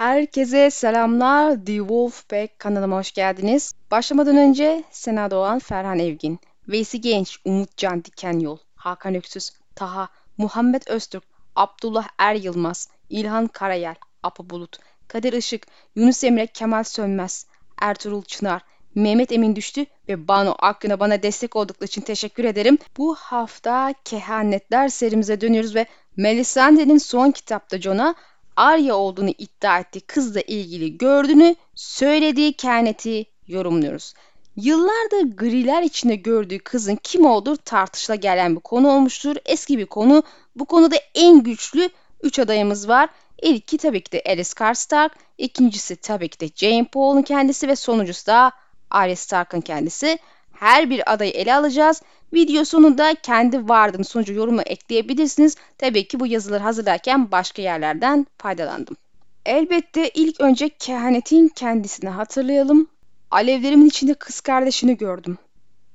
Herkese selamlar. The Wolfpack kanalıma hoş geldiniz. Başlamadan önce Sena Doğan, Ferhan Evgin, Veysi Genç, Umut Can Diken Yol, Hakan Öksüz, Taha, Muhammed Öztürk, Abdullah Er Yılmaz, İlhan Karayel, Apo Bulut, Kadir Işık, Yunus Emre Kemal Sönmez, Ertuğrul Çınar, Mehmet Emin Düştü ve Banu Akgün'e bana destek oldukları için teşekkür ederim. Bu hafta Kehanetler serimize dönüyoruz ve Melisandre'nin son kitapta John'a Arya olduğunu iddia ettiği kızla ilgili gördüğünü söylediği kehaneti yorumluyoruz. Yıllardır griler içinde gördüğü kızın kim olduğu tartışıla gelen bir konu olmuştur. Eski bir konu. Bu konuda en güçlü 3 adayımız var. İlki tabii ki de Alice Karstark, ikincisi tabii ki de Jane Paul'un kendisi ve sonuncusu da Arya Stark'ın kendisi. Her bir adayı ele alacağız. Video sonunda kendi vardığım sonucu yorumu ekleyebilirsiniz. Tabii ki bu yazıları hazırlarken başka yerlerden faydalandım. Elbette ilk önce kehanetin kendisini hatırlayalım. Alevlerimin içinde kız kardeşini gördüm.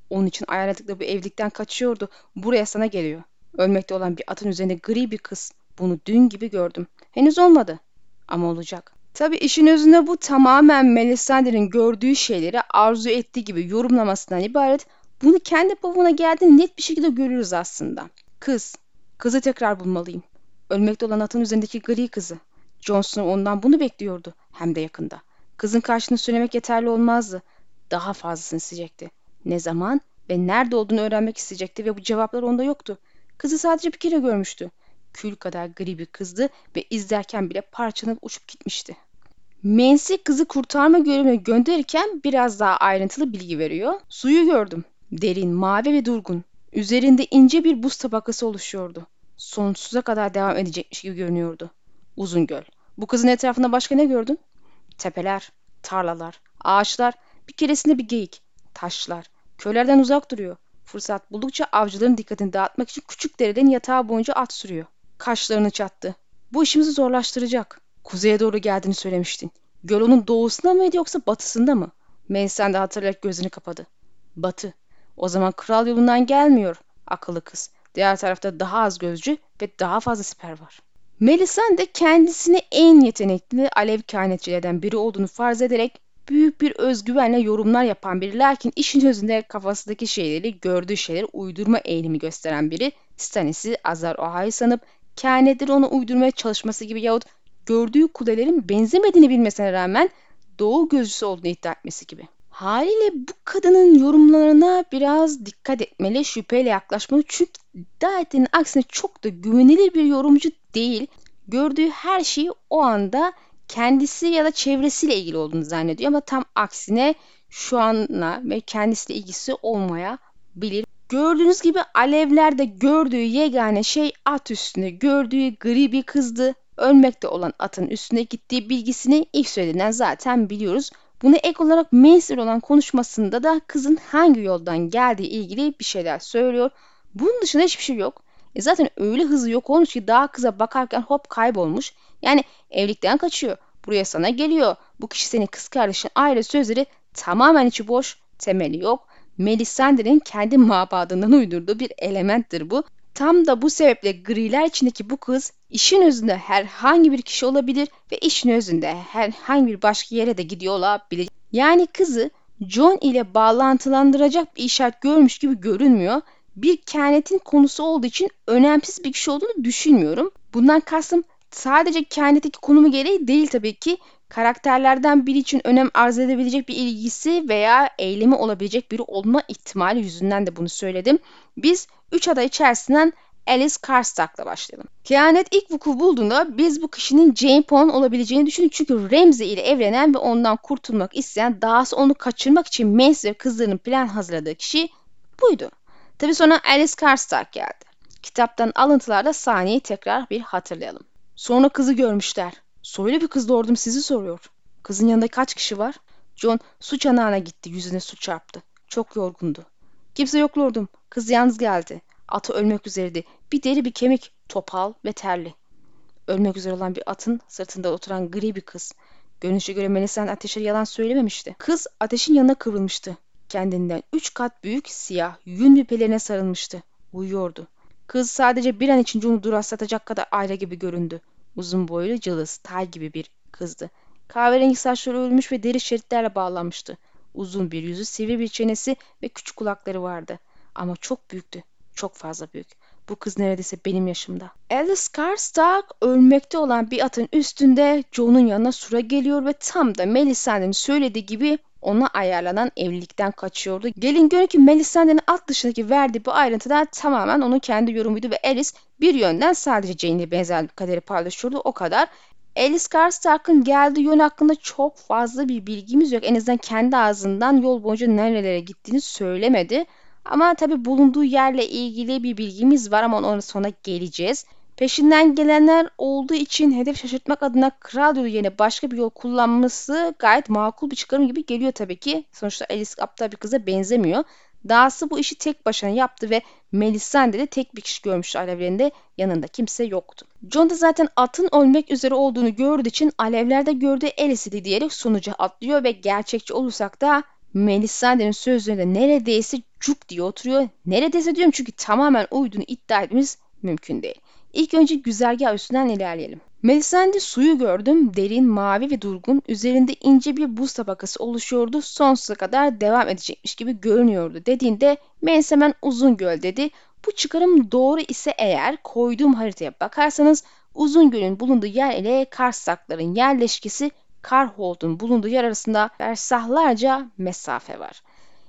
Onun için ayarladıkları bir evlilikten kaçıyordu. Buraya sana geliyor. Ölmekte olan bir atın üzerinde gri bir kız. Bunu dün gibi gördüm. Henüz olmadı. Ama olacak. Tabi işin özünde bu tamamen Melisandre'nin gördüğü şeyleri arzu ettiği gibi yorumlamasından ibaret. Bunu kendi babına geldiğini net bir şekilde görürüz aslında. Kız. Kızı tekrar bulmalıyım. Ölmekte olan atın üzerindeki gri kızı. Jon Snow ondan bunu bekliyordu. Hem de yakında. Kızın karşını söylemek yeterli olmazdı. Daha fazlasını isteyecekti. Ne zaman ve nerede olduğunu öğrenmek isteyecekti ve bu cevaplar onda yoktu. Kızı sadece bir kere görmüştü. Kül kadar gri bir kızdı ve izlerken bile parçalanıp uçup gitmişti. Mensi kızı kurtarma görevine gönderirken biraz daha ayrıntılı bilgi veriyor. Suyu gördüm. Derin, mavi ve durgun. Üzerinde ince bir buz tabakası oluşuyordu. Sonsuza kadar devam edecekmiş gibi görünüyordu. Uzun göl. Bu kızın etrafında başka ne gördün? Tepeler, tarlalar, ağaçlar, bir keresinde bir geyik, taşlar. Köylerden uzak duruyor. Fırsat buldukça avcıların dikkatini dağıtmak için küçük dereden yatağı boyunca at sürüyor. Kaşlarını çattı. Bu işimizi zorlaştıracak. Kuzeye doğru geldiğini söylemiştin. Göl onun doğusunda mıydı yoksa batısında mı? Melisen de hatırlayarak gözünü kapadı. Batı. O zaman kral yolundan gelmiyor. Akıllı kız. Diğer tarafta daha az gözcü ve daha fazla siper var. Melisande de kendisini en yetenekli alev kehanetçilerden biri olduğunu farz ederek büyük bir özgüvenle yorumlar yapan biri lakin işin özünde kafasındaki şeyleri, gördüğü şeyleri uydurma eğilimi gösteren biri Stannis'i Azar Oha'yı sanıp kehanetleri ona uydurmaya çalışması gibi yahut gördüğü kulelerin benzemediğini bilmesine rağmen doğu gözcüsü olduğunu iddia etmesi gibi. Haliyle bu kadının yorumlarına biraz dikkat etmeli, şüpheyle yaklaşmalı. Çünkü iddia aksine çok da güvenilir bir yorumcu değil. Gördüğü her şeyi o anda kendisi ya da çevresiyle ilgili olduğunu zannediyor ama tam aksine şu anla ve kendisiyle ilgisi olmayabilir. Gördüğünüz gibi alevlerde gördüğü yegane şey at üstünde gördüğü gri bir kızdı. Ölmekte olan atın üstüne gittiği bilgisini ilk söylediğinden zaten biliyoruz. Bunu ek olarak Mansur olan konuşmasında da kızın hangi yoldan geldiği ilgili bir şeyler söylüyor. Bunun dışında hiçbir şey yok. E zaten öyle hızlı yok olmuş ki daha kıza bakarken hop kaybolmuş. Yani evlilikten kaçıyor. Buraya sana geliyor. Bu kişi senin kız kardeşin aile sözleri tamamen içi boş. Temeli yok. Melisandre'nin kendi mabadından uydurduğu bir elementtir bu. Tam da bu sebeple griler içindeki bu kız işin özünde herhangi bir kişi olabilir ve işin özünde herhangi bir başka yere de gidiyor olabilir. Yani kızı John ile bağlantılandıracak bir işaret görmüş gibi görünmüyor. Bir kehanetin konusu olduğu için önemsiz bir kişi olduğunu düşünmüyorum. Bundan kastım sadece kehanetteki konumu gereği değil tabii ki. Karakterlerden biri için önem arz edebilecek bir ilgisi veya eylemi olabilecek biri olma ihtimali yüzünden de bunu söyledim. Biz 3 aday içerisinden Alice Karstark'la başlayalım. Kehanet ilk vuku bulduğunda biz bu kişinin Jane Pond olabileceğini düşündük. Çünkü Ramsay ile evlenen ve ondan kurtulmak isteyen dahası onu kaçırmak için Mace ve kızlarının plan hazırladığı kişi buydu. Tabi sonra Alice Karstark geldi. Kitaptan alıntılarda sahneyi tekrar bir hatırlayalım. Sonra kızı görmüşler. Soylu bir kız doğurdum sizi soruyor. Kızın yanında kaç kişi var? John su çanağına gitti yüzüne su çarptı. Çok yorgundu. Kimse yok lordum. Kız yalnız geldi. Atı ölmek üzereydi. Bir deri bir kemik, topal ve terli. Ölmek üzere olan bir atın sırtında oturan gri bir kız. Görünüşe göre Melisa'nın ateşe yalan söylememişti. Kız ateşin yanına kıvrılmıştı. Kendinden üç kat büyük siyah yün bir pelerine sarılmıştı. Uyuyordu. Kız sadece bir an için onu duraslatacak kadar ayrı gibi göründü. Uzun boylu cılız, tay gibi bir kızdı. Kahverengi saçları örülmüş ve deri şeritlerle bağlanmıştı. Uzun bir yüzü, sivri bir çenesi ve küçük kulakları vardı. Ama çok büyüktü. Çok fazla büyük. Bu kız neredeyse benim yaşımda. Alice Karstark ölmekte olan bir atın üstünde John'un yanına sura geliyor ve tam da Melisandre'nin söylediği gibi ona ayarlanan evlilikten kaçıyordu. Gelin görün ki Melisandre'nin at dışındaki verdiği bu ayrıntılar tamamen onun kendi yorumuydu ve Alice bir yönden sadece Jane'le benzer bir kaderi paylaşıyordu o kadar. Alice Karstark'ın geldiği yön hakkında çok fazla bir bilgimiz yok. En azından kendi ağzından yol boyunca nerelere gittiğini söylemedi. Ama tabi bulunduğu yerle ilgili bir bilgimiz var ama ona sonra geleceğiz. Peşinden gelenler olduğu için hedef şaşırtmak adına kral yerine başka bir yol kullanması gayet makul bir çıkarım gibi geliyor tabii ki. Sonuçta Alice aptal bir kıza benzemiyor. Dahası bu işi tek başına yaptı ve Melisande de tek bir kişi görmüş alevlerinde yanında kimse yoktu. John da zaten atın ölmek üzere olduğunu gördüğü için alevlerde gördüğü Alice'di diyerek sonuca atlıyor ve gerçekçi olursak da Melisandre'nin sözlerinde neredeyse cuk diye oturuyor. Neredeyse diyorum çünkü tamamen uyduğunu iddia etmemiz mümkün değil. İlk önce güzergah üstünden ilerleyelim. Melisande suyu gördüm. Derin, mavi ve durgun. Üzerinde ince bir buz tabakası oluşuyordu. Sonsuza kadar devam edecekmiş gibi görünüyordu dediğinde Melis uzun göl dedi. Bu çıkarım doğru ise eğer koyduğum haritaya bakarsanız uzun gölün bulunduğu yer ile Karsakların yerleşkesi Karhold'un bulunduğu yer arasında fersahlarca mesafe var.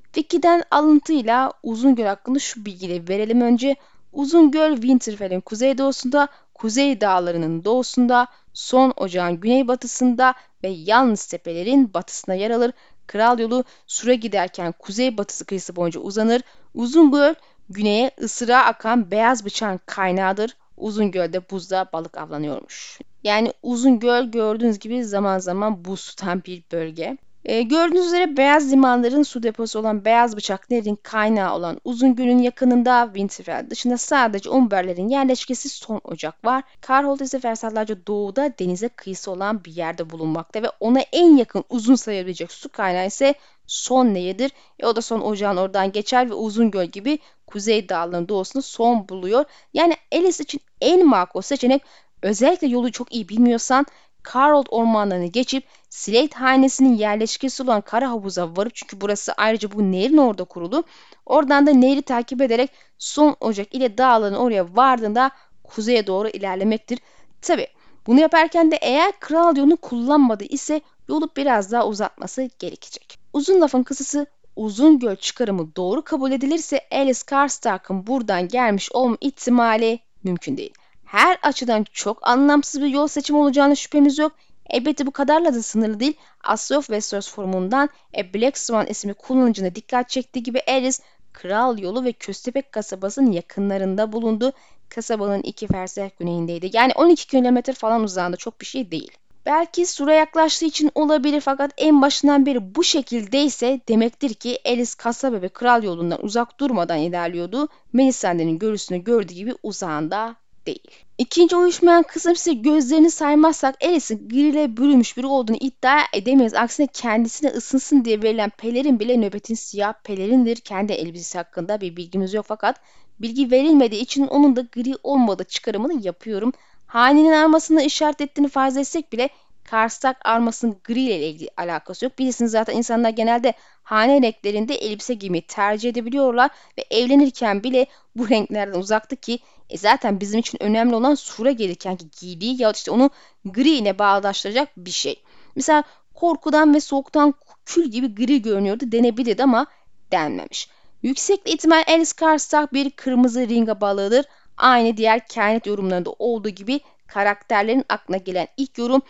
Wiki'den alıntıyla Uzungöl hakkında şu bilgileri verelim önce. Uzungöl Winterfell'in kuzeydoğusunda, Kuzey Dağları'nın doğusunda, Son Ocağın güneybatısında ve Yalnız Tepelerin batısına yer alır. Kral yolu Sur'a giderken kuzey-batısı kıyısı boyunca uzanır. Uzungöl güneye ısıra akan beyaz bıçağın kaynağıdır. Uzungöl'de buzda balık avlanıyormuş. Yani Uzungöl gördüğünüz gibi zaman zaman buz tutan bir bölge. E, gördüğünüz üzere beyaz limanların su deposu olan Beyaz Bıçak Nehri'nin kaynağı olan Uzungöl'ün yakınında Winterfell dışında sadece Umberlerin yerleşkesi Son Ocak var. Karhold ise fersahlarca doğuda denize kıyısı olan bir yerde bulunmakta ve ona en yakın uzun sayabilecek su kaynağı ise Son Nehir'dir. E, o da Son Ocağın oradan geçer ve Uzungöl gibi kuzey dağlarının doğusunda son buluyor. Yani Alice için en makul seçenek özellikle yolu çok iyi bilmiyorsan Karold ormanlarını geçip Slate hanesinin yerleşkesi olan Kara Havuz'a varıp çünkü burası ayrıca bu nehrin orada kurulu. Oradan da nehri takip ederek son Ocak ile dağların oraya vardığında kuzeye doğru ilerlemektir. Tabi bunu yaparken de eğer kral yolunu kullanmadı ise yolu biraz daha uzatması gerekecek. Uzun lafın kısası uzun göl çıkarımı doğru kabul edilirse Alice Karstark'ın buradan gelmiş olma ihtimali mümkün değil her açıdan çok anlamsız bir yol seçimi olacağını şüphemiz yok. Elbette bu kadarla da sınırlı değil. Asya of Westeros forumundan A Black Swan ismi kullanıcına dikkat çektiği gibi Aerys, Kral Yolu ve Köstebek kasabasının yakınlarında bulundu. Kasabanın iki fersah güneyindeydi. Yani 12 kilometre falan uzağında çok bir şey değil. Belki Sur'a yaklaştığı için olabilir fakat en başından beri bu şekildeyse demektir ki Alice kasaba ve kral yolundan uzak durmadan ilerliyordu. Melisandre'nin görüsünü gördüğü gibi uzağında değil. İkinci uyuşmayan kısım ise gözlerini saymazsak Alice'in griyle bürümüş biri olduğunu iddia edemeyiz. Aksine kendisine ısınsın diye verilen pelerin bile nöbetin siyah pelerindir. Kendi elbisesi hakkında bir bilgimiz yok fakat bilgi verilmediği için onun da gri olmadığı çıkarımını yapıyorum. Hanenin armasını işaret ettiğini farz etsek bile Karstak armasının gri ile ilgili alakası yok. Bilirsiniz zaten insanlar genelde hane renklerinde elbise giymeyi tercih edebiliyorlar ve evlenirken bile bu renklerden uzaktı ki e zaten bizim için önemli olan sura gelirken ki giydiği ya işte onu gri ile bağdaştıracak bir şey. Mesela korkudan ve soğuktan kül gibi gri görünüyordu denebilirdi ama denmemiş. Yüksek ihtimal Alice Karstark bir kırmızı ringa balığıdır. Aynı diğer kehanet yorumlarında olduğu gibi karakterlerin aklına gelen ilk yorum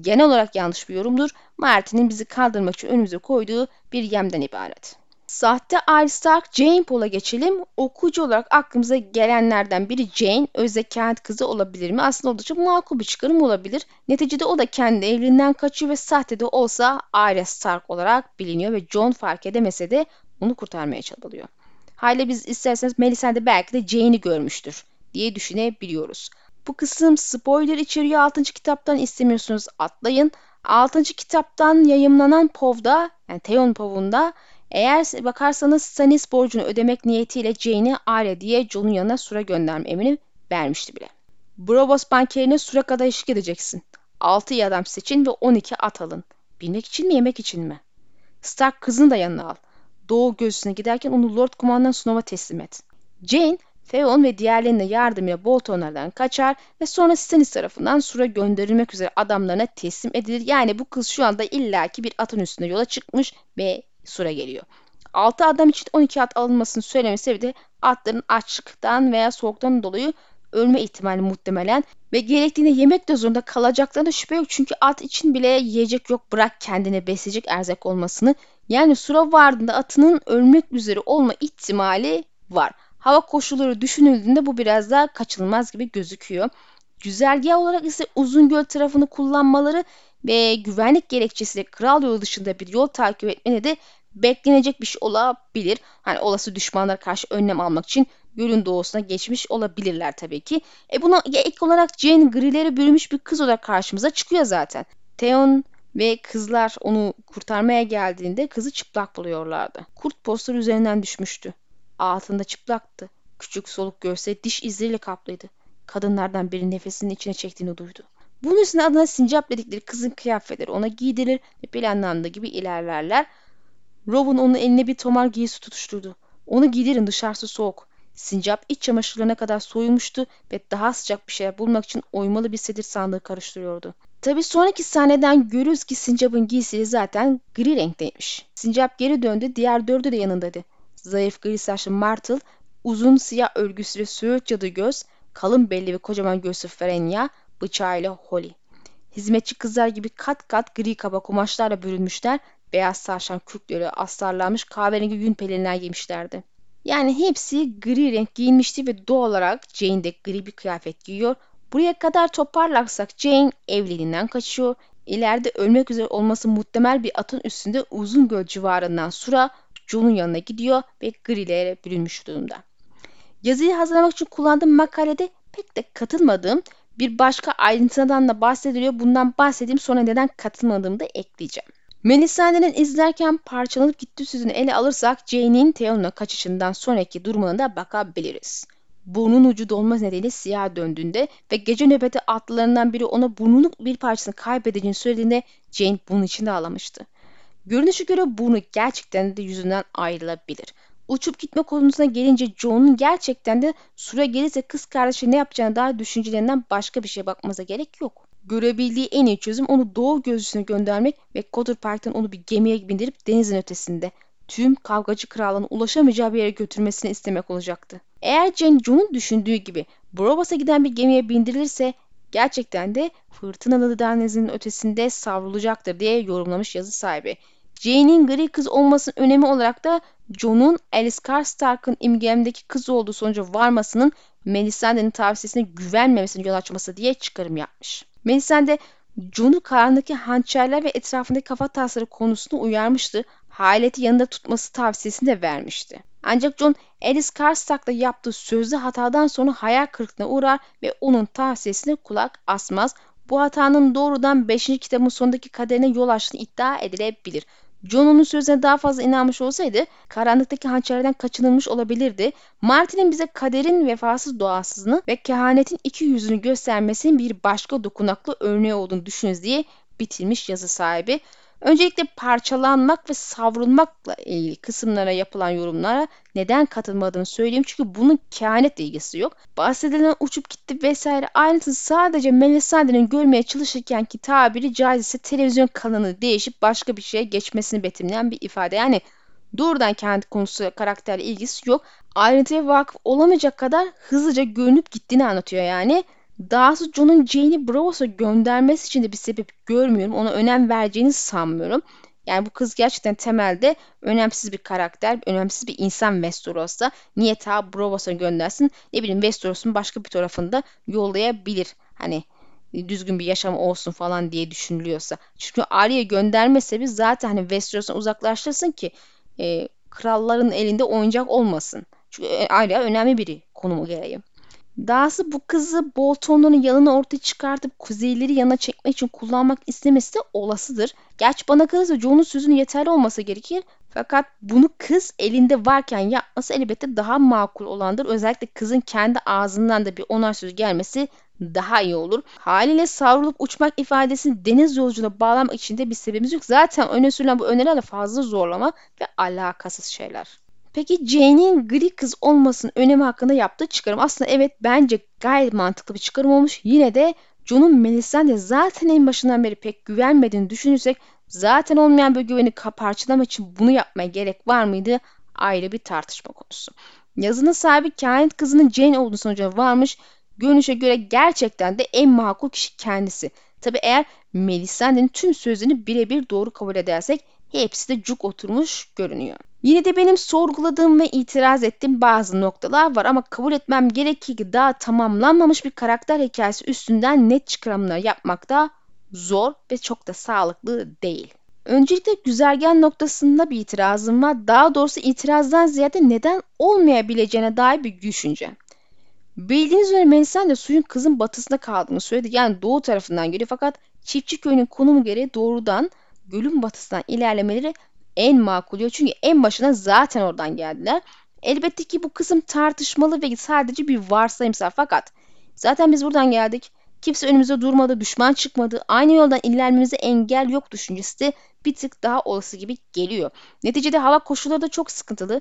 genel olarak yanlış bir yorumdur. Martin'in bizi kaldırmak için önümüze koyduğu bir yemden ibaret. Sahte Arya Stark Jane Paul'a geçelim. Okuyucu olarak aklımıza gelenlerden biri Jane. Özde kent kızı olabilir mi? Aslında oldukça makul bir çıkarım olabilir. Neticede o da kendi evliliğinden kaçıyor ve sahte de olsa Arya Stark olarak biliniyor ve John fark edemese de onu kurtarmaya çabalıyor. Hala biz isterseniz Melisande belki de Jane'i görmüştür diye düşünebiliyoruz. Bu kısım spoiler içeriyor 6. kitaptan istemiyorsunuz atlayın. 6. kitaptan yayımlanan POV'da yani Theon POV'unda eğer bakarsanız Stannis borcunu ödemek niyetiyle Jane'i Arya diye Jon'un yanına Sur'a gönderme emrini vermişti bile. Bravos bankerine Sur'a kadar eşlik edeceksin. 6 iyi adam seçin ve 12 at alın. Bilmek için mi yemek için mi? Stark kızını da yanına al. Doğu gözüne giderken onu Lord Kumandan Snow'a teslim et. Jane, Theon ve diğerlerinin yardımıyla Boltonlardan kaçar ve sonra Stannis tarafından Sur'a gönderilmek üzere adamlarına teslim edilir. Yani bu kız şu anda illaki bir atın üstünde yola çıkmış ve Sur'a geliyor. 6 adam için 12 at alınmasını söylemesi sebebi de atların açlıktan veya soğuktan dolayı ölme ihtimali muhtemelen ve gerektiğinde yemek de zorunda kalacaklarına şüphe yok. Çünkü at için bile yiyecek yok bırak kendine besleyecek erzak olmasını. Yani Sur'a vardığında atının ölmek üzere olma ihtimali var. Hava koşulları düşünüldüğünde bu biraz daha kaçınılmaz gibi gözüküyor. Güzergah olarak ise uzun göl tarafını kullanmaları ve güvenlik gerekçesiyle kral yolu dışında bir yol takip etmene de beklenecek bir şey olabilir. Hani olası düşmanlara karşı önlem almak için gölün doğusuna geçmiş olabilirler tabii ki. E buna ek olarak Jane grilere bürümüş bir kız olarak karşımıza çıkıyor zaten. Theon ve kızlar onu kurtarmaya geldiğinde kızı çıplak buluyorlardı. Kurt poster üzerinden düşmüştü. Altında çıplaktı. Küçük soluk görse diş izleriyle kaplıydı. Kadınlardan biri nefesinin içine çektiğini duydu. Bunun üstüne adına sincap dedikleri kızın kıyafetleri ona giydirir ve planlandığı gibi ilerlerler. Robin onun eline bir tomar giysi tutuşturdu. Onu giydirin dışarısı soğuk. Sincap iç çamaşırlarına kadar soyulmuştu ve daha sıcak bir şeyler bulmak için oymalı bir sedir sandığı karıştırıyordu. Tabi sonraki sahneden görürüz ki Sincap'ın giysisi zaten gri renkteymiş. Sincap geri döndü, diğer dördü de yanındaydı. Zayıf gri saçlı Martel, uzun siyah örgüsüyle söğüt cadı göz, kalın belli ve kocaman göğsü Ferenya, bıçağıyla Holly. Hizmetçi kızlar gibi kat kat gri kaba kumaşlarla bürünmüşler, beyaz sarşan kürkleri astarlanmış kahverengi yün pelinler giymişlerdi. Yani hepsi gri renk giyinmişti ve doğal olarak Jane de gri bir kıyafet giyiyor. Buraya kadar toparlarsak Jane evliliğinden kaçıyor. İleride ölmek üzere olması muhtemel bir atın üstünde uzun göl civarından Sura John'un yanına gidiyor ve grilere bürünmüş durumda. Yazıyı hazırlamak için kullandığım makalede pek de katılmadığım bir başka ayrıntıdan da bahsediliyor. Bundan bahsedeyim sonra neden katılmadığımı da ekleyeceğim. Melisandre'nin izlerken parçalanıp gittiği sözünü ele alırsak Jane'in Theon'a kaçışından sonraki durumuna da bakabiliriz. Burnun ucu dolma nedeniyle siyah döndüğünde ve gece nöbeti atlılarından biri ona burnunun bir parçasını kaybedeceğini söylediğinde Jane bunun için de ağlamıştı. Görünüşe göre burnu gerçekten de yüzünden ayrılabilir. Uçup gitme konusuna gelince John'un gerçekten de Sura gelirse kız kardeşi ne yapacağını daha düşüncelerinden başka bir şeye bakmaza gerek yok. Görebildiği en iyi çözüm onu doğu gözüsüne göndermek ve Cotter Park'tan onu bir gemiye bindirip denizin ötesinde tüm kavgacı krallığına ulaşamayacağı bir yere götürmesini istemek olacaktı. Eğer Jane John'un düşündüğü gibi Brovas'a giden bir gemiye bindirilirse gerçekten de fırtınalı denizin ötesinde savrulacaktır diye yorumlamış yazı sahibi. Jane'in gri kız olmasının önemi olarak da John'un Alice Karstark'ın imgemdeki kız olduğu sonuca varmasının Melisandre'nin tavsiyesine güvenmemesini yol açması diye çıkarım yapmış. Melisandre John'u karnındaki hançerler ve etrafındaki kafa tasları konusunda uyarmıştı. Haleti yanında tutması tavsiyesini de vermişti. Ancak John Alice Karstark'la yaptığı sözlü hatadan sonra hayal kırıklığına uğrar ve onun tavsiyesine kulak asmaz. Bu hatanın doğrudan 5. kitabın sonundaki kaderine yol açtığını iddia edilebilir. John onun sözüne daha fazla inanmış olsaydı karanlıktaki hançerlerden kaçınılmış olabilirdi. Martin'in bize kaderin vefasız doğasızlığını ve kehanetin iki yüzünü göstermesinin bir başka dokunaklı örneği olduğunu düşünüz diye bitirmiş yazı sahibi. Öncelikle parçalanmak ve savrulmakla ilgili kısımlara yapılan yorumlara neden katılmadığını söyleyeyim. Çünkü bunun kehanetle ilgisi yok. Bahsedilen uçup gitti vesaire ayrıntısı sadece Melisandre'nin görmeye çalışırken ki tabiri caizse televizyon kanalı değişip başka bir şeye geçmesini betimleyen bir ifade. Yani doğrudan kendi konusu karakterle ilgisi yok. Ayrıntıya vakıf olamayacak kadar hızlıca görünüp gittiğini anlatıyor yani. Dahası John'un Jane'i Bravos'a göndermesi için de bir sebep görmüyorum. Ona önem vereceğini sanmıyorum. Yani bu kız gerçekten temelde önemsiz bir karakter, önemsiz bir insan Westeros'ta. Niye ta Bravos'a göndersin? Ne bileyim Westeros'un başka bir tarafında yollayabilir. Hani düzgün bir yaşam olsun falan diye düşünülüyorsa. Çünkü Arya'ya gönderme sebebi zaten hani Westeros'tan uzaklaştırsın ki e, kralların elinde oyuncak olmasın. Çünkü Arya önemli biri konumu gereği. Dahası bu kızı Bolton'un yanına ortaya çıkartıp kuzeyleri yana çekmek için kullanmak istemesi de olasıdır. Gerçi bana kalırsa John'un sözünün yeterli olması gerekir. Fakat bunu kız elinde varken yapması elbette daha makul olandır. Özellikle kızın kendi ağzından da bir onay sözü gelmesi daha iyi olur. Haliyle savrulup uçmak ifadesini deniz yolculuğuna bağlamak için de bir sebebimiz yok. Zaten öne sürülen bu önerilerle fazla zorlama ve alakasız şeyler. Peki Jane'in gri kız olmasının önemi hakkında yaptığı çıkarım. Aslında evet bence gayet mantıklı bir çıkarım olmuş. Yine de John'un Melisandre'ye zaten en başından beri pek güvenmediğini düşünürsek zaten olmayan bir güveni parçalamak için bunu yapmaya gerek var mıydı? Ayrı bir tartışma konusu. Yazının sahibi kehanet kızının Jane olduğu sonucuna varmış. Görünüşe göre gerçekten de en makul kişi kendisi. Tabi eğer Melisandre'nin tüm sözlerini birebir doğru kabul edersek hepsi de cuk oturmuş görünüyor. Yine de benim sorguladığım ve itiraz ettiğim bazı noktalar var ama kabul etmem gerekir ki daha tamamlanmamış bir karakter hikayesi üstünden net çıkarımlar yapmak da zor ve çok da sağlıklı değil. Öncelikle güzergen noktasında bir itirazım var. Daha doğrusu itirazdan ziyade neden olmayabileceğine dair bir düşünce. Bildiğiniz üzere Melisandre suyun kızın batısında kaldığını söyledi. Yani doğu tarafından geliyor fakat çiftçi köyünün konumu gereği doğrudan gölün batısından ilerlemeleri en makul Çünkü en başına zaten oradan geldiler. Elbette ki bu kısım tartışmalı ve sadece bir varsayımsal fakat zaten biz buradan geldik. Kimse önümüze durmadı, düşman çıkmadı. Aynı yoldan ilerlememize engel yok düşüncesi de bir tık daha olası gibi geliyor. Neticede hava koşulları da çok sıkıntılı.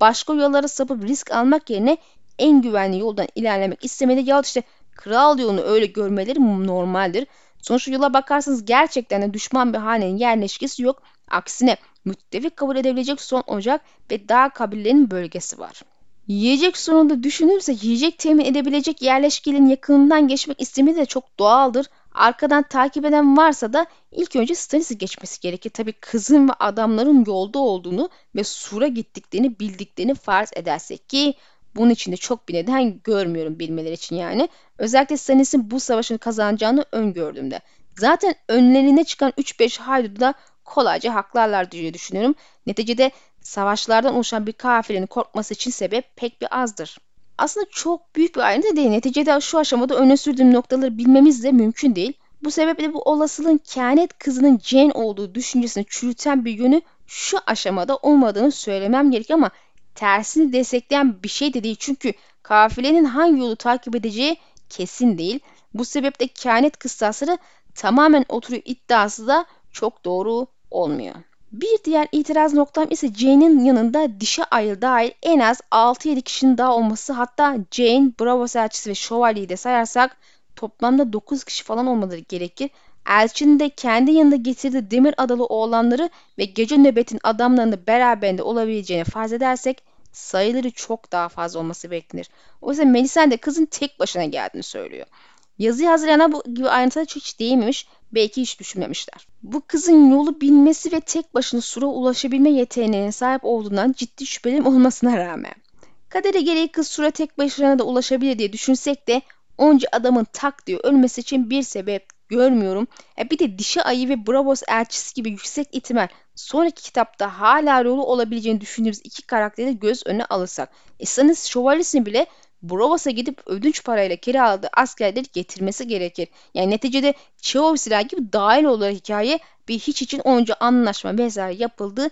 Başka yollara sapıp risk almak yerine en güvenli yoldan ilerlemek istemeli. Ya işte kral yolunu öyle görmeleri normaldir. Sonuçta yola bakarsanız gerçekten de düşman bir hanenin yerleşkesi yok. Aksine müttefik kabul edebilecek son ocak ve dağ kabilelerinin bölgesi var. Yiyecek sorunu düşünürse yiyecek temin edebilecek yerleşkelerin yakınından geçmek istemesi de çok doğaldır. Arkadan takip eden varsa da ilk önce Stanis'i geçmesi gerekir. Tabi kızın ve adamların yolda olduğunu ve Sur'a gittiklerini bildiklerini farz edersek ki bunun için de çok bir neden görmüyorum bilmeleri için yani. Özellikle Stannis'in bu savaşını kazanacağını öngördüğümde. Zaten önlerine çıkan 3-5 haydudu da kolayca haklarlar diye düşünüyorum. Neticede savaşlardan oluşan bir kafilenin korkması için sebep pek bir azdır. Aslında çok büyük bir ayrıntı değil. Neticede şu aşamada öne sürdüğüm noktaları bilmemiz de mümkün değil. Bu sebeple bu olasılığın kehanet kızının Jane olduğu düşüncesini çürüten bir yönü şu aşamada olmadığını söylemem gerek ama tersini destekleyen bir şey de değil. Çünkü kafilenin hangi yolu takip edeceği kesin değil. Bu sebeple kehanet kıstasları tamamen oturuyor iddiası da çok doğru olmuyor. Bir diğer itiraz noktam ise Jane'in yanında dişe ayrı dahil en az 6-7 kişinin daha olması hatta Jane, Bravo elçisi ve şövalyeyi de sayarsak toplamda 9 kişi falan olmaları gerekir. Elçinin de kendi yanında getirdiği demir adalı oğlanları ve gece nöbetin adamlarını beraberinde olabileceğini farz edersek sayıları çok daha fazla olması beklenir. Oysa Melisande kızın tek başına geldiğini söylüyor. Yazıyı hazırlayan bu gibi ayrıntılara hiç değinmemiş, belki hiç düşünmemişler. Bu kızın yolu bilmesi ve tek başına sura ulaşabilme yeteneğine sahip olduğundan ciddi şüphelerim olmasına rağmen. Kadere gereği kız sura tek başına da ulaşabilir diye düşünsek de onca adamın tak diye ölmesi için bir sebep görmüyorum. E bir de dişi ayı ve Bravos elçisi gibi yüksek ihtimal sonraki kitapta hala rolü olabileceğini düşündüğümüz iki karakteri göz önüne alırsak. E Stannis şövalyesini bile Brovos'a gidip ödünç parayla kiraladığı askerleri getirmesi gerekir. Yani neticede silah gibi dahil olarak hikaye bir hiç için onca anlaşma vesaire yapıldı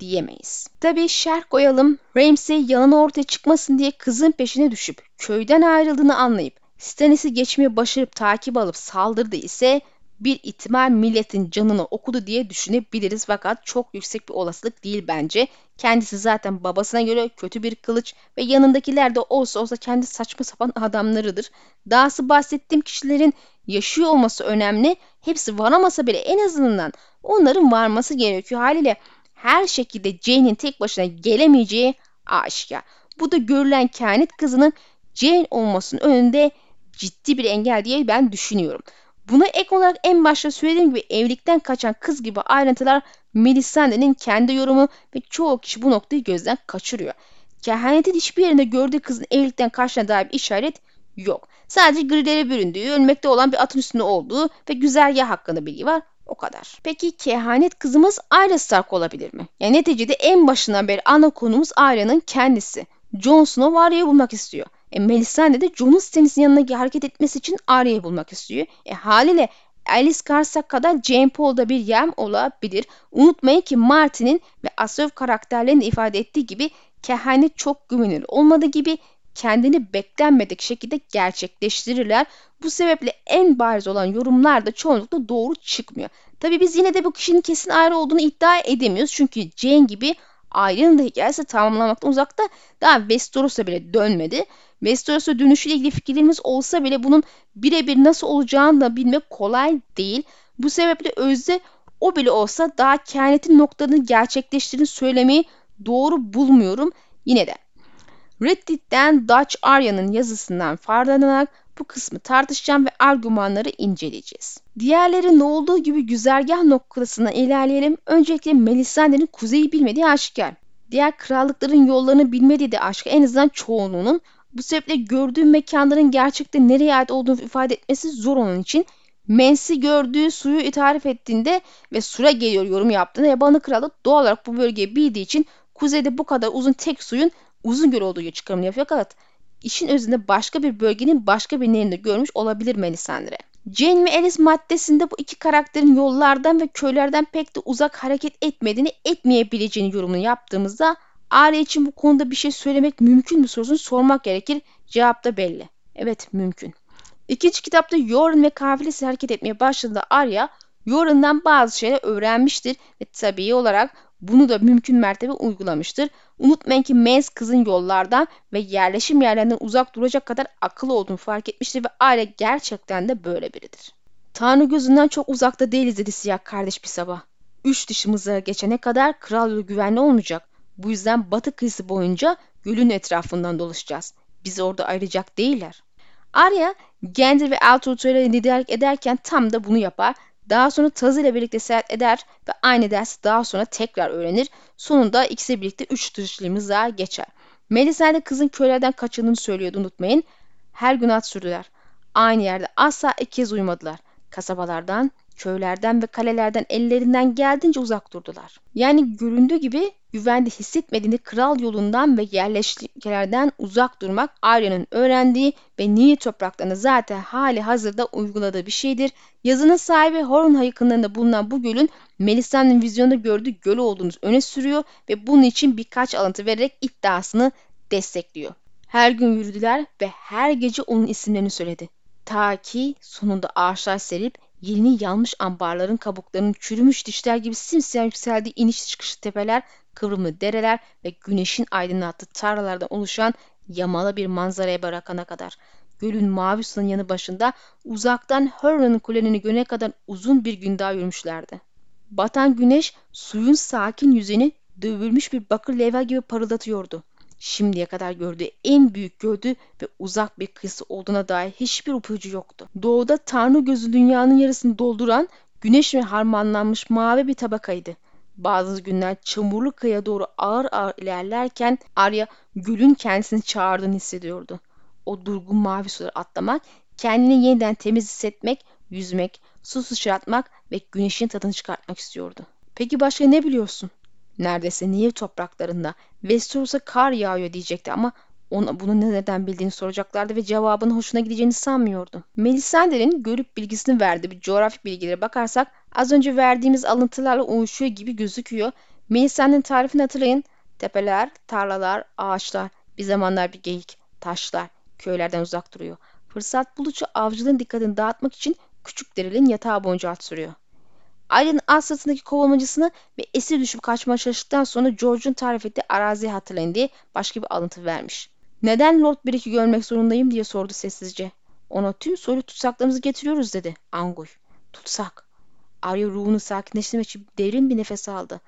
diyemeyiz. Tabi şerh koyalım. Ramsay yalanı ortaya çıkmasın diye kızın peşine düşüp köyden ayrıldığını anlayıp Stannis'i geçmeye başarıp takip alıp saldırdı ise bir ihtimal milletin canını okudu diye düşünebiliriz fakat çok yüksek bir olasılık değil bence. Kendisi zaten babasına göre kötü bir kılıç ve yanındakiler de olsa olsa kendi saçma sapan adamlarıdır. Dahası bahsettiğim kişilerin yaşıyor olması önemli. Hepsi varamasa bile en azından onların varması gerekiyor. Haliyle her şekilde Jane'in tek başına gelemeyeceği aşikar. Bu da görülen kehanet kızının Jane olmasının önünde ciddi bir engel diye ben düşünüyorum. Buna ek olarak en başta söylediğim gibi evlilikten kaçan kız gibi ayrıntılar Melisandre'nin kendi yorumu ve çoğu kişi bu noktayı gözden kaçırıyor. Kehanetin hiçbir yerinde gördüğü kızın evlilikten kaçtığına dair bir işaret yok. Sadece grilere büründüğü, ölmekte olan bir atın üstünde olduğu ve güzergah hakkında bilgi var. O kadar. Peki kehanet kızımız Arya Stark olabilir mi? Yani neticede en başından beri ana konumuz Arya'nın kendisi. Jon Snow Arya'yı bulmak istiyor. E, Melisande de Jon'un sitesinin yanına hareket etmesi için Arya'yı bulmak istiyor. E, haliyle Alice Garsak kadar Jane Paul'da bir yem olabilir. Unutmayın ki Martin'in ve Asöv karakterlerinin de ifade ettiği gibi kehanet çok güvenilir olmadığı gibi kendini beklenmedik şekilde gerçekleştirirler. Bu sebeple en bariz olan yorumlar da çoğunlukla doğru çıkmıyor. Tabii biz yine de bu kişinin kesin ayrı olduğunu iddia edemiyoruz. Çünkü Jane gibi Arya'nın da hikayesi tamamlamaktan uzakta daha Westeros'a bile dönmedi. Westeros'a dönüşüyle ilgili fikirlerimiz olsa bile bunun birebir nasıl olacağını da bilmek kolay değil. Bu sebeple özde o bile olsa daha kehanetin noktalarını gerçekleştirdiğini söylemeyi doğru bulmuyorum. Yine de Reddit'ten Dutch Arya'nın yazısından faydalanarak bu kısmı tartışacağım ve argümanları inceleyeceğiz. Diğerlerinin olduğu gibi güzergah noktasına ilerleyelim. Öncelikle Melisandre'nin kuzeyi bilmediği aşikar. Diğer krallıkların yollarını bilmediği de aşikar. En azından çoğunluğunun. Bu sebeple gördüğü mekanların gerçekte nereye ait olduğunu ifade etmesi zor onun için. Mensi gördüğü suyu tarif ettiğinde ve sura geliyor yorum yaptığında yabanı kralı doğal olarak bu bölgeyi bildiği için kuzeyde bu kadar uzun tek suyun uzun göl olduğu çıkarımını yapıyor. Fakat işin özünde başka bir bölgenin başka bir nehirinde görmüş olabilir Melisandre. Jane ve Alice maddesinde bu iki karakterin yollardan ve köylerden pek de uzak hareket etmediğini etmeyebileceğini yorumunu yaptığımızda Arya için bu konuda bir şey söylemek mümkün mü sorusunu sormak gerekir. Cevap da belli. Evet mümkün. İkinci kitapta Yoren ve kafilesi hareket etmeye başladığında Arya Yoren'dan bazı şeyler öğrenmiştir ve tabii olarak bunu da mümkün mertebe uygulamıştır. Unutmayın ki Mens kızın yollardan ve yerleşim yerlerinden uzak duracak kadar akıllı olduğunu fark etmiştir ve aile gerçekten de böyle biridir. Tanrı gözünden çok uzakta değiliz dedi siyah kardeş bir sabah. Üç dışımıza geçene kadar kral yolu güvenli olmayacak. Bu yüzden batı kıyısı boyunca gölün etrafından dolaşacağız. Bizi orada ayıracak değiller. Arya, Gendry ve Altuğ ile liderlik ederken tam da bunu yapar daha sonra Tazı ile birlikte seyahat eder ve aynı dersi daha sonra tekrar öğrenir. Sonunda ikisi birlikte üç dışlığımıza geçer. Melisande kızın köylerden kaçındığını söylüyordu unutmayın. Her gün at sürdüler. Aynı yerde asla iki kez uyumadılar. Kasabalardan, köylerden ve kalelerden ellerinden geldiğince uzak durdular. Yani göründüğü gibi güvende hissetmediğini kral yolundan ve yerleşkelerden uzak durmak Arya'nın öğrendiği ve Nil topraklarında zaten hali hazırda uyguladığı bir şeydir. Yazının sahibi Horn yakınlarında bulunan bu gölün Melisandre'nin vizyonda gördüğü göl olduğunu öne sürüyor ve bunun için birkaç alıntı vererek iddiasını destekliyor. Her gün yürüdüler ve her gece onun isimlerini söyledi. Ta ki sonunda ağaçlar serip yeni yanmış ambarların kabuklarının çürümüş dişler gibi simsiyah yükseldiği iniş çıkış tepeler, kıvrımlı dereler ve güneşin aydınlattığı tarlalardan oluşan yamalı bir manzaraya bırakana kadar. Gölün mavi suyun yanı başında uzaktan Hurron'un kulenini görene kadar uzun bir gün daha yürümüşlerdi. Batan güneş suyun sakin yüzeni dövülmüş bir bakır levha gibi parıldatıyordu şimdiye kadar gördüğü en büyük gördü ve uzak bir kıyısı olduğuna dair hiçbir ipucu yoktu. Doğuda Tanrı gözü dünyanın yarısını dolduran güneş ve harmanlanmış mavi bir tabakaydı. Bazı günler çamurlu kıyıya doğru ağır ağır ilerlerken Arya gölün kendisini çağırdığını hissediyordu. O durgun mavi suları atlamak, kendini yeniden temiz hissetmek, yüzmek, su sıçratmak ve güneşin tadını çıkartmak istiyordu. Peki başka ne biliyorsun? Neredeyse Nil topraklarında Westeros'a kar yağıyor diyecekti ama ona bunu neden bildiğini soracaklardı ve cevabının hoşuna gideceğini sanmıyordu. Melisandre'nin görüp bilgisini verdiği bir coğrafik bilgilere bakarsak az önce verdiğimiz alıntılarla uyuşuyor gibi gözüküyor. Melisandre'nin tarifini hatırlayın. Tepeler, tarlalar, ağaçlar, bir zamanlar bir geyik, taşlar, köylerden uzak duruyor. Fırsat bulucu avcılığın dikkatini dağıtmak için küçük derilin yatağı boyunca sürüyor. Aylin alt sırtındaki kovalamacısını ve esir düşüp kaçmaya çalıştıktan sonra George'un tarif ettiği araziyi hatırlayın diye başka bir alıntı vermiş. Neden Lord Brick'i görmek zorundayım diye sordu sessizce. Ona tüm soru tutsaklarımızı getiriyoruz dedi Anguy. Tutsak. Arya ruhunu sakinleştirmek için derin bir nefes aldı.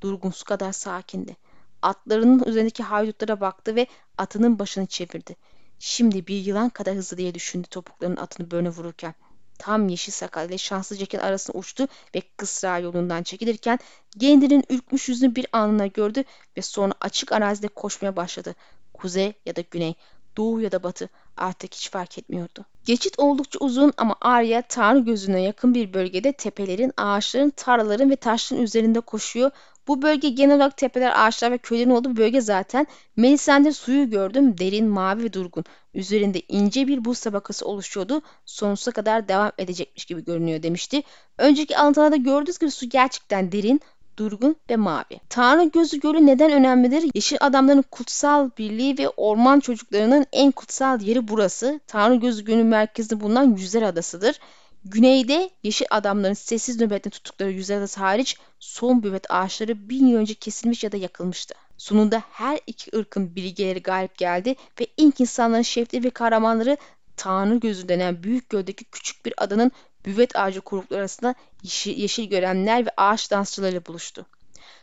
Durgun su kadar sakindi. Atlarının üzerindeki haydutlara baktı ve atının başını çevirdi. Şimdi bir yılan kadar hızlı diye düşündü topuklarının atını böne vururken tam yeşil sakal ile şanslı Jack'in arasına uçtu ve kısra yolundan çekilirken Gendry'nin ürkmüş yüzünü bir anına gördü ve sonra açık arazide koşmaya başladı. Kuzey ya da güney, doğu ya da batı artık hiç fark etmiyordu. Geçit oldukça uzun ama Arya Tanrı gözüne yakın bir bölgede tepelerin, ağaçların, tarlaların ve taşların üzerinde koşuyor. Bu bölge genel olarak tepeler, ağaçlar ve köylerin olduğu bir bölge zaten. Melisande suyu gördüm. Derin, mavi ve durgun. Üzerinde ince bir buz tabakası oluşuyordu. Sonsuza kadar devam edecekmiş gibi görünüyor demişti. Önceki alıntılarda gördüğünüz gibi su gerçekten derin, durgun ve mavi. Tanrı Gözü Gölü neden önemlidir? Yeşil adamların kutsal birliği ve orman çocuklarının en kutsal yeri burası. Tanrı Gözü Gölü merkezinde bulunan Yüzer Adası'dır. Güneyde yeşil adamların sessiz nöbette tuttukları Adası hariç son büvet ağaçları bin yıl önce kesilmiş ya da yakılmıştı. Sonunda her iki ırkın bilgeleri galip geldi ve ilk insanların şefleri ve kahramanları Tanrı Gözü denen büyük göldeki küçük bir adanın büvet ağacı kuyrukları arasında yeşil, yeşil görenler ve ağaç dansçılarıyla buluştu.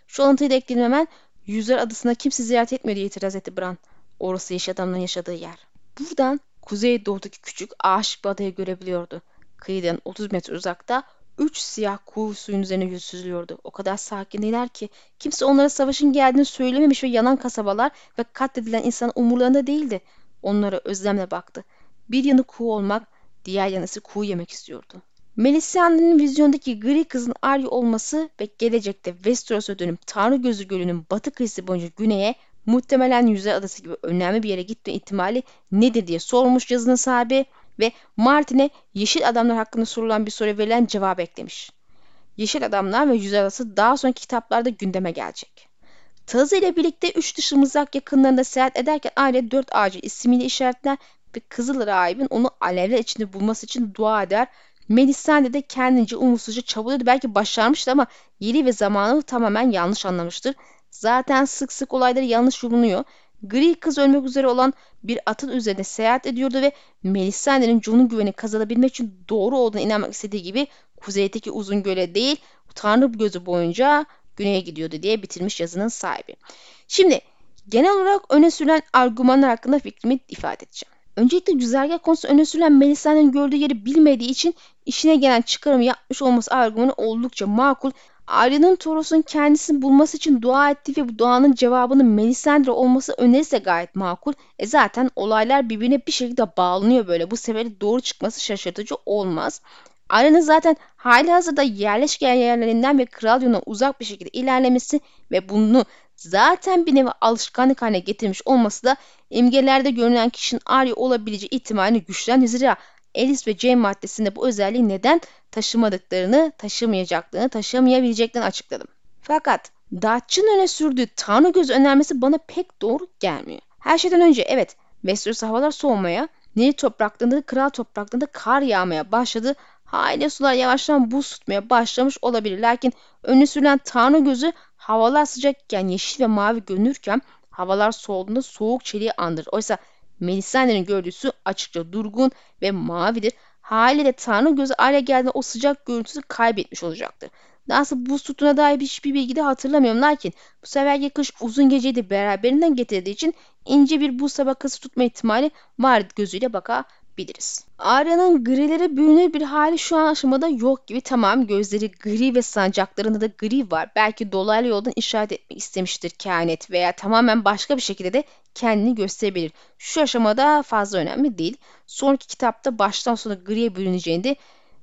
Şu alıntıyı da ekleyelim hemen. Yüzler adasında kimse ziyaret etmiyor diye itiraz etti Bran. Orası yeşil adamların yaşadığı yer. Buradan kuzey doğudaki küçük ağaç bir adayı görebiliyordu. Kıyıdan 30 metre uzakta üç siyah kuğu suyun üzerine yüz süzülüyordu. O kadar sakindiler ki kimse onlara savaşın geldiğini söylememiş ve yanan kasabalar ve katledilen insan umurlarında değildi. Onlara özlemle baktı. Bir yanı kuğu olmak, diğer yanısı kuğu yemek istiyordu. Melisandre'nin vizyondaki gri kızın Arya olması ve gelecekte Westeros'a dönüp Tanrı Gözü Gölü'nün batı kıyısı boyunca güneye muhtemelen Yüzer Adası gibi önemli bir yere gitme ihtimali nedir diye sormuş yazının sahibi ve Martin'e Yeşil Adamlar hakkında sorulan bir soruya verilen cevap eklemiş. Yeşil Adamlar ve Yüzer Adası daha sonraki kitaplarda gündeme gelecek. Tazı ile birlikte üç dışı mızrak yakınlarında seyahat ederken aile dört ağacı ismiyle işaretler ve Kızıl Rahib'in onu alevler içinde bulması için dua eder Melisande de kendince umutsuzca çabalıyordu. Belki başarmıştı ama yeri ve zamanı tamamen yanlış anlamıştır. Zaten sık sık olayları yanlış yorumluyor. Gri kız ölmek üzere olan bir atın üzerinde seyahat ediyordu ve Melisandre'nin Jon'un güveni kazanabilmek için doğru olduğuna inanmak istediği gibi kuzeydeki uzun göle değil Tanrı gözü boyunca güneye gidiyordu diye bitirmiş yazının sahibi. Şimdi genel olarak öne sürülen argümanlar hakkında fikrimi ifade edeceğim. Öncelikle güzergah konusu öne sürülen Melisa'nın gördüğü yeri bilmediği için işine gelen çıkarımı yapmış olması argümanı oldukça makul. Arya'nın Toros'un kendisini bulması için dua ettiği ve bu duanın cevabının Melisandre olması önerisi de gayet makul. E zaten olaylar birbirine bir şekilde bağlanıyor böyle. Bu sefer doğru çıkması şaşırtıcı olmaz. Arya'nın zaten hali hazırda yerleşken yerlerinden ve kral yoluna uzak bir şekilde ilerlemesi ve bunu zaten bir nevi alışkanlık haline getirmiş olması da imgelerde görünen kişinin Arya olabileceği ihtimalini güçlendirir. Alice ve Jane maddesinde bu özelliği neden taşımadıklarını, taşımayacaklarını, taşımayabileceklerini açıkladım. Fakat Dutch'ın öne sürdüğü Tanrı gözü önermesi bana pek doğru gelmiyor. Her şeyden önce evet Westeros havalar soğumaya, Nil topraklarında, kral topraklarında kar yağmaya başladı. Haliyle sular yavaştan buz tutmaya başlamış olabilir. Lakin önü sürülen Tanrı gözü havalar sıcakken yeşil ve mavi görünürken havalar soğuduğunda soğuk çeliği andırır. Oysa Melisandre'nin su açıkça durgun ve mavidir. Haliyle Tanrı gözü hale geldiğinde o sıcak görüntüsü kaybetmiş olacaktır. Nasıl buz tutuna dair hiçbir bilgi de hatırlamıyorum. Lakin bu seferki kış uzun geceyi de beraberinden getirdiği için ince bir buz tabakası tutma ihtimali var gözüyle bakabiliriz. Arya'nın grileri bürünür bir hali şu an aşamada yok gibi. Tamam gözleri gri ve sancaklarında da gri var. Belki dolaylı yoldan işaret etmek istemiştir kehanet veya tamamen başka bir şekilde de kendini gösterebilir. Şu aşamada fazla önemli değil. Sonraki kitapta baştan sona griye bürüneceğini de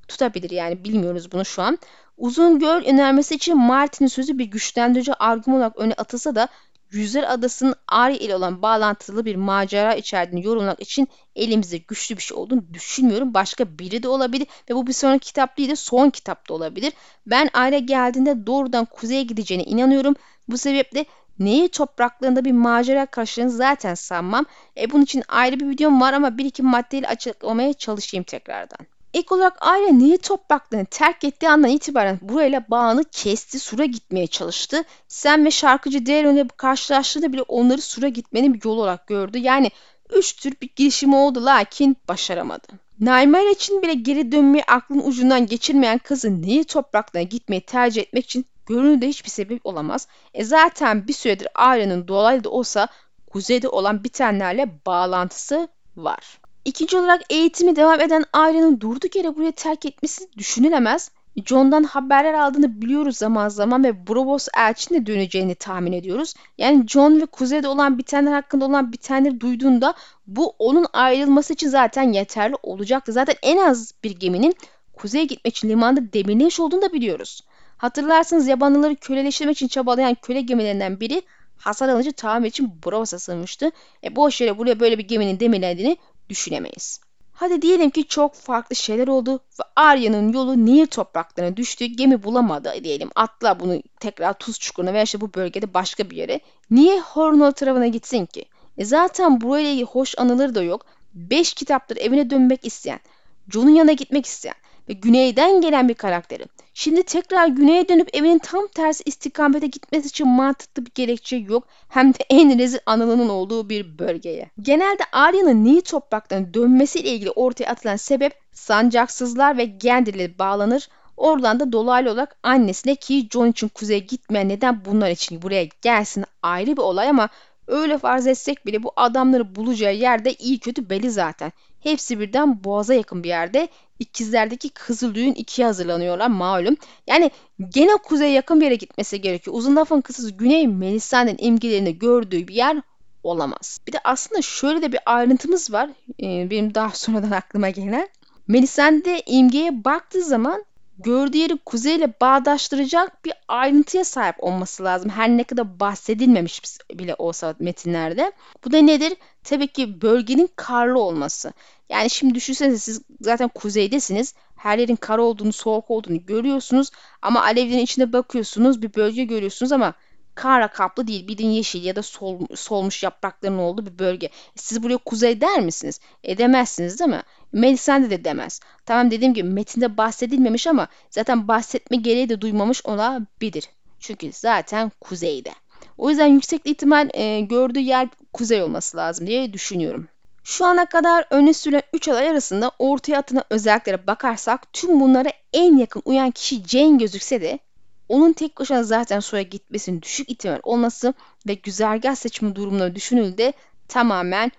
tutabilir yani bilmiyoruz bunu şu an. Uzun göl önermesi için Martin'in sözü bir güçlendirici argüman olarak öne atılsa da Yüzler Adası'nın Arya ile olan bağlantılı bir macera içerdiğini yorumlamak için elimizde güçlü bir şey olduğunu düşünmüyorum. Başka biri de olabilir ve bu bir sonraki kitap değil de son kitap da olabilir. Ben Arya geldiğinde doğrudan kuzeye gideceğine inanıyorum. Bu sebeple Neyi topraklarında bir macera karşılığını zaten sanmam. E bunun için ayrı bir videom var ama bir iki maddeyle açıklamaya çalışayım tekrardan. İlk olarak aile Nil topraklarını terk ettiği andan itibaren burayla bağını kesti, Sur'a gitmeye çalıştı. Sen ve şarkıcı Daryl karşılaştığında bile onları Sur'a gitmenin bir yol olarak gördü. Yani üç tür bir girişimi oldu lakin başaramadı. Naimel için bile geri dönmeyi aklın ucundan geçirmeyen kızın Nil topraklarına gitmeyi tercih etmek için görünürde hiçbir sebep olamaz. E zaten bir süredir ailenin dolaylı da olsa kuzeyde olan bitenlerle bağlantısı var. İkinci olarak eğitimi devam eden ailenin durduk yere buraya terk etmesi düşünülemez. John'dan haberler aldığını biliyoruz zaman zaman ve Bravos elçinin döneceğini tahmin ediyoruz. Yani John ve kuzeyde olan bitenler hakkında olan bitenleri duyduğunda bu onun ayrılması için zaten yeterli olacaktı. Zaten en az bir geminin kuzeye gitmek için limanda demirlemiş olduğunu da biliyoruz. Hatırlarsanız yabanlıları köleleştirmek için çabalayan köle gemilerinden biri hasar alıcı tamir için Bravos'a sığınmıştı. E boş yere buraya böyle bir geminin demirlendiğini düşünemeyiz. Hadi diyelim ki çok farklı şeyler oldu ve Arya'nın yolu Nil topraklarına düştü. Gemi bulamadı diyelim. Atla bunu tekrar tuz çukuruna veya işte bu bölgede başka bir yere. Niye Hornol tarafına gitsin ki? E zaten burayla hoş anıları da yok. Beş kitaptır evine dönmek isteyen, Jon'un yanına gitmek isteyen ve güneyden gelen bir karakterin şimdi tekrar güneye dönüp evinin tam tersi istikamete gitmesi için mantıklı bir gerekçe yok. Hem de en rezil anılının olduğu bir bölgeye. Genelde Arya'nın Nil topraklarına dönmesiyle ilgili ortaya atılan sebep sancaksızlar ve Gendir'le bağlanır. Oradan da dolaylı olarak annesine ki John için kuzeye gitmeyen neden bunlar için buraya gelsin ayrı bir olay ama öyle farz etsek bile bu adamları bulacağı yerde iyi kötü belli zaten. Hepsi birden boğaza yakın bir yerde. İkizlerdeki kızıl düğün ikiye hazırlanıyorlar malum. Yani gene kuzeye yakın bir yere gitmesi gerekiyor. Uzun lafın kısası Güney Melisa'nın imgelerini gördüğü bir yer olamaz. Bir de aslında şöyle de bir ayrıntımız var. Ee, benim daha sonradan aklıma gelen. Melisande imgeye baktığı zaman gördüğü yeri kuzeyle bağdaştıracak bir ayrıntıya sahip olması lazım. Her ne kadar bahsedilmemiş bile olsa metinlerde. Bu da nedir? Tabii ki bölgenin karlı olması. Yani şimdi düşünsenize siz zaten kuzeydesiniz. Her yerin kar olduğunu, soğuk olduğunu görüyorsunuz. Ama alevlerin içine bakıyorsunuz, bir bölge görüyorsunuz ama karla kaplı değil. Bildiğin yeşil ya da sol, solmuş yaprakların olduğu bir bölge. Siz buraya kuzey der misiniz? Edemezsiniz değil mi? Melisande de demez. Tamam dediğim gibi metinde bahsedilmemiş ama zaten bahsetme gereği de duymamış olabilir. Çünkü zaten kuzeyde. O yüzden yüksek ihtimal e, gördüğü yer kuzey olması lazım diye düşünüyorum. Şu ana kadar öne sürülen 3 aday arasında ortaya atılan özelliklere bakarsak tüm bunlara en yakın uyan kişi Jane gözükse de onun tek başına zaten soya gitmesinin düşük ihtimal olması ve güzergah seçimi durumları düşünüldüğünde tamamen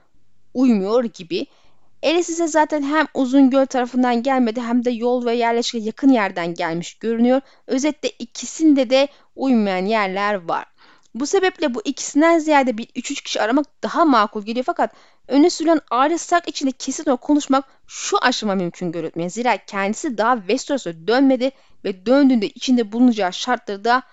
uymuyor gibi. Eres ise zaten hem uzun göl tarafından gelmedi hem de yol ve yerleşke yakın yerden gelmiş görünüyor. Özetle ikisinde de uymayan yerler var. Bu sebeple bu ikisinden ziyade bir 3-3 kişi aramak daha makul geliyor fakat öne sürülen Arya Stark içinde kesin o konuşmak şu aşama mümkün görünmüyor. Zira kendisi daha Westeros'a dönmedi ve döndüğünde içinde bulunacağı şartları da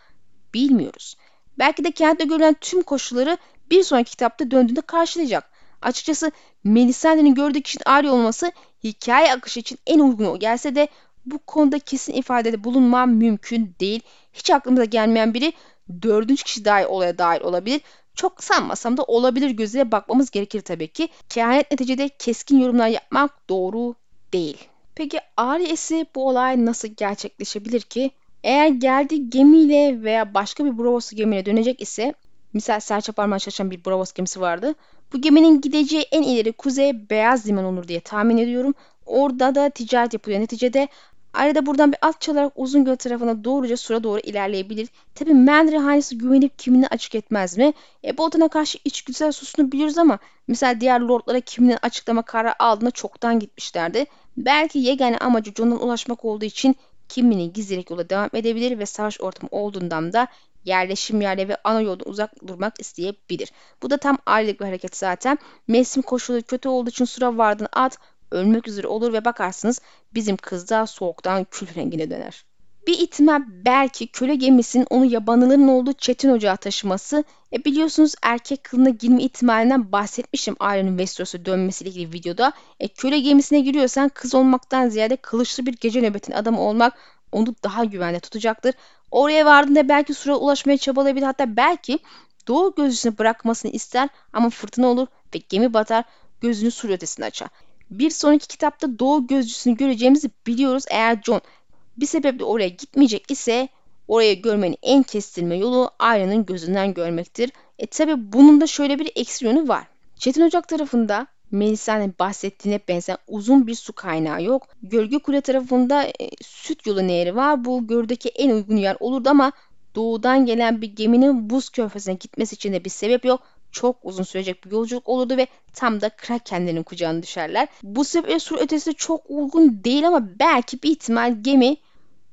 bilmiyoruz. Belki de kentte görülen tüm koşulları bir sonraki kitapta döndüğünde karşılayacak. Açıkçası Melisandre'nin gördüğü kişinin Arya olması hikaye akışı için en uygun o gelse de bu konuda kesin ifadede bulunmam mümkün değil. Hiç aklımıza gelmeyen biri dördüncü kişi dahi olaya dahil olabilir. Çok sanmasam da olabilir gözüyle bakmamız gerekir tabii ki. Kehanet neticede keskin yorumlar yapmak doğru değil. Peki Arya'sı bu olay nasıl gerçekleşebilir ki? Eğer geldiği gemiyle veya başka bir Bravos gemiyle dönecek ise misal serçe parmağı çalışan bir Bravos gemisi vardı. Bu geminin gideceği en ileri kuzey Beyaz Liman olur diye tahmin ediyorum. Orada da ticaret yapılıyor. Neticede Arada buradan bir alt çalarak uzun göl tarafına doğruca sura doğru ilerleyebilir. Tabi Mandarin hanesi güvenip kimini açık etmez mi? E, Bolton'a karşı içgüdüsel susunu biliyoruz ama mesela diğer lordlara kiminin açıklama kararı aldığında çoktan gitmişlerdi. Belki yegane amacı John'dan ulaşmak olduğu için kiminin gizlilik yola devam edebilir ve savaş ortamı olduğundan da yerleşim yerleri ve ana yoldan uzak durmak isteyebilir. Bu da tam aylık bir hareket zaten. Mevsim koşulu kötü olduğu için sura vardığını at, ölmek üzere olur ve bakarsınız bizim kız da soğuktan kül rengine döner. Bir ihtimal belki köle gemisinin onu yabanıların olduğu Çetin Ocağı taşıması. E biliyorsunuz erkek kılına girme ihtimalinden bahsetmişim Arya'nın Westeros'a dönmesiyle ilgili videoda. E köle gemisine giriyorsan kız olmaktan ziyade kılıçlı bir gece nöbetin adamı olmak onu daha güvende tutacaktır. Oraya vardığında belki sura ulaşmaya çabalayabilir hatta belki doğu gözcüsünü bırakmasını ister ama fırtına olur ve gemi batar gözünü sur ötesine açar. Bir sonraki kitapta doğu gözcüsünü göreceğimizi biliyoruz. Eğer John bir sebeple oraya gitmeyecek ise oraya görmenin en kestirme yolu Arya'nın gözünden görmektir. E tabi bunun da şöyle bir eksi yönü var. Çetin Ocak tarafında Melisa'nın bahsettiğine benzer uzun bir su kaynağı yok. Gölge Kule tarafında e, Süt Yolu Nehri var. Bu gördeki en uygun yer olurdu ama doğudan gelen bir geminin buz körfezine gitmesi için de bir sebep yok çok uzun sürecek bir yolculuk olurdu ve tam da Krakenlerin kucağına düşerler. Bu sebeple sur ötesi çok uygun değil ama belki bir ihtimal gemi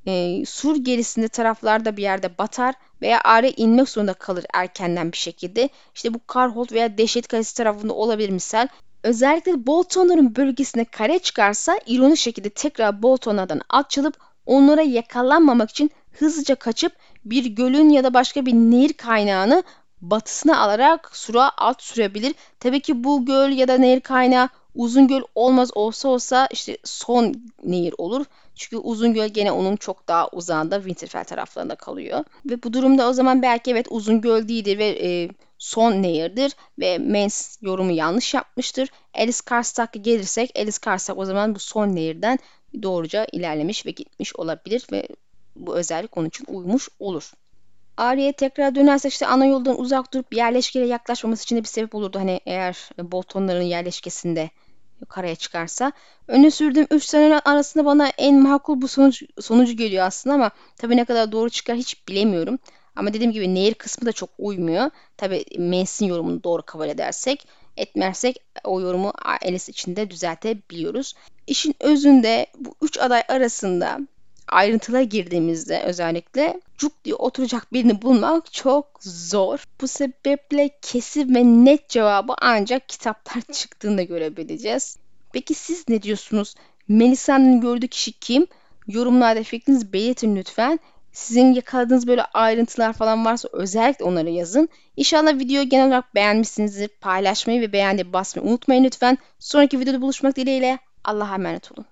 e, sur gerisinde taraflarda bir yerde batar veya araya inmek zorunda kalır erkenden bir şekilde. İşte bu Karholt veya Dehşet Kalesi tarafında olabilir misal. Özellikle Boltonların bölgesine kare çıkarsa ironik şekilde tekrar Boltonlardan at çalıp onlara yakalanmamak için hızlıca kaçıp bir gölün ya da başka bir nehir kaynağını batısına alarak sura alt sürebilir. Tabii ki bu göl ya da nehir kaynağı uzun göl olmaz olsa olsa işte son nehir olur. Çünkü uzun göl gene onun çok daha uzağında Winterfell taraflarında kalıyor. Ve bu durumda o zaman belki evet uzun göl değildir ve e, son nehirdir ve Mens yorumu yanlış yapmıştır. Alice Karstark'a gelirsek Alice Karstark o zaman bu son nehirden doğruca ilerlemiş ve gitmiş olabilir ve bu özellik onun için uymuş olur. Arya'ya tekrar dönerse işte ana yoldan uzak durup yerleşkeye yaklaşmaması için de bir sebep olurdu. Hani eğer Boltonların yerleşkesinde karaya çıkarsa. Öne sürdüğüm 3 sene arasında bana en makul bu sonuç, sonucu geliyor aslında ama tabii ne kadar doğru çıkar hiç bilemiyorum. Ama dediğim gibi nehir kısmı da çok uymuyor. Tabii Mans'in yorumunu doğru kabul edersek, etmezsek o yorumu Alice içinde düzeltebiliyoruz. İşin özünde bu üç aday arasında ayrıntılara girdiğimizde özellikle cuk diye oturacak birini bulmak çok zor. Bu sebeple kesin ve net cevabı ancak kitaplar çıktığında görebileceğiz. Peki siz ne diyorsunuz? Melisa'nın gördüğü kişi kim? Yorumlarda fikrinizi belirtin lütfen. Sizin yakaladığınız böyle ayrıntılar falan varsa özellikle onları yazın. İnşallah videoyu genel olarak beğenmişsinizdir. Paylaşmayı ve beğendi basmayı unutmayın lütfen. Sonraki videoda buluşmak dileğiyle. Allah'a emanet olun.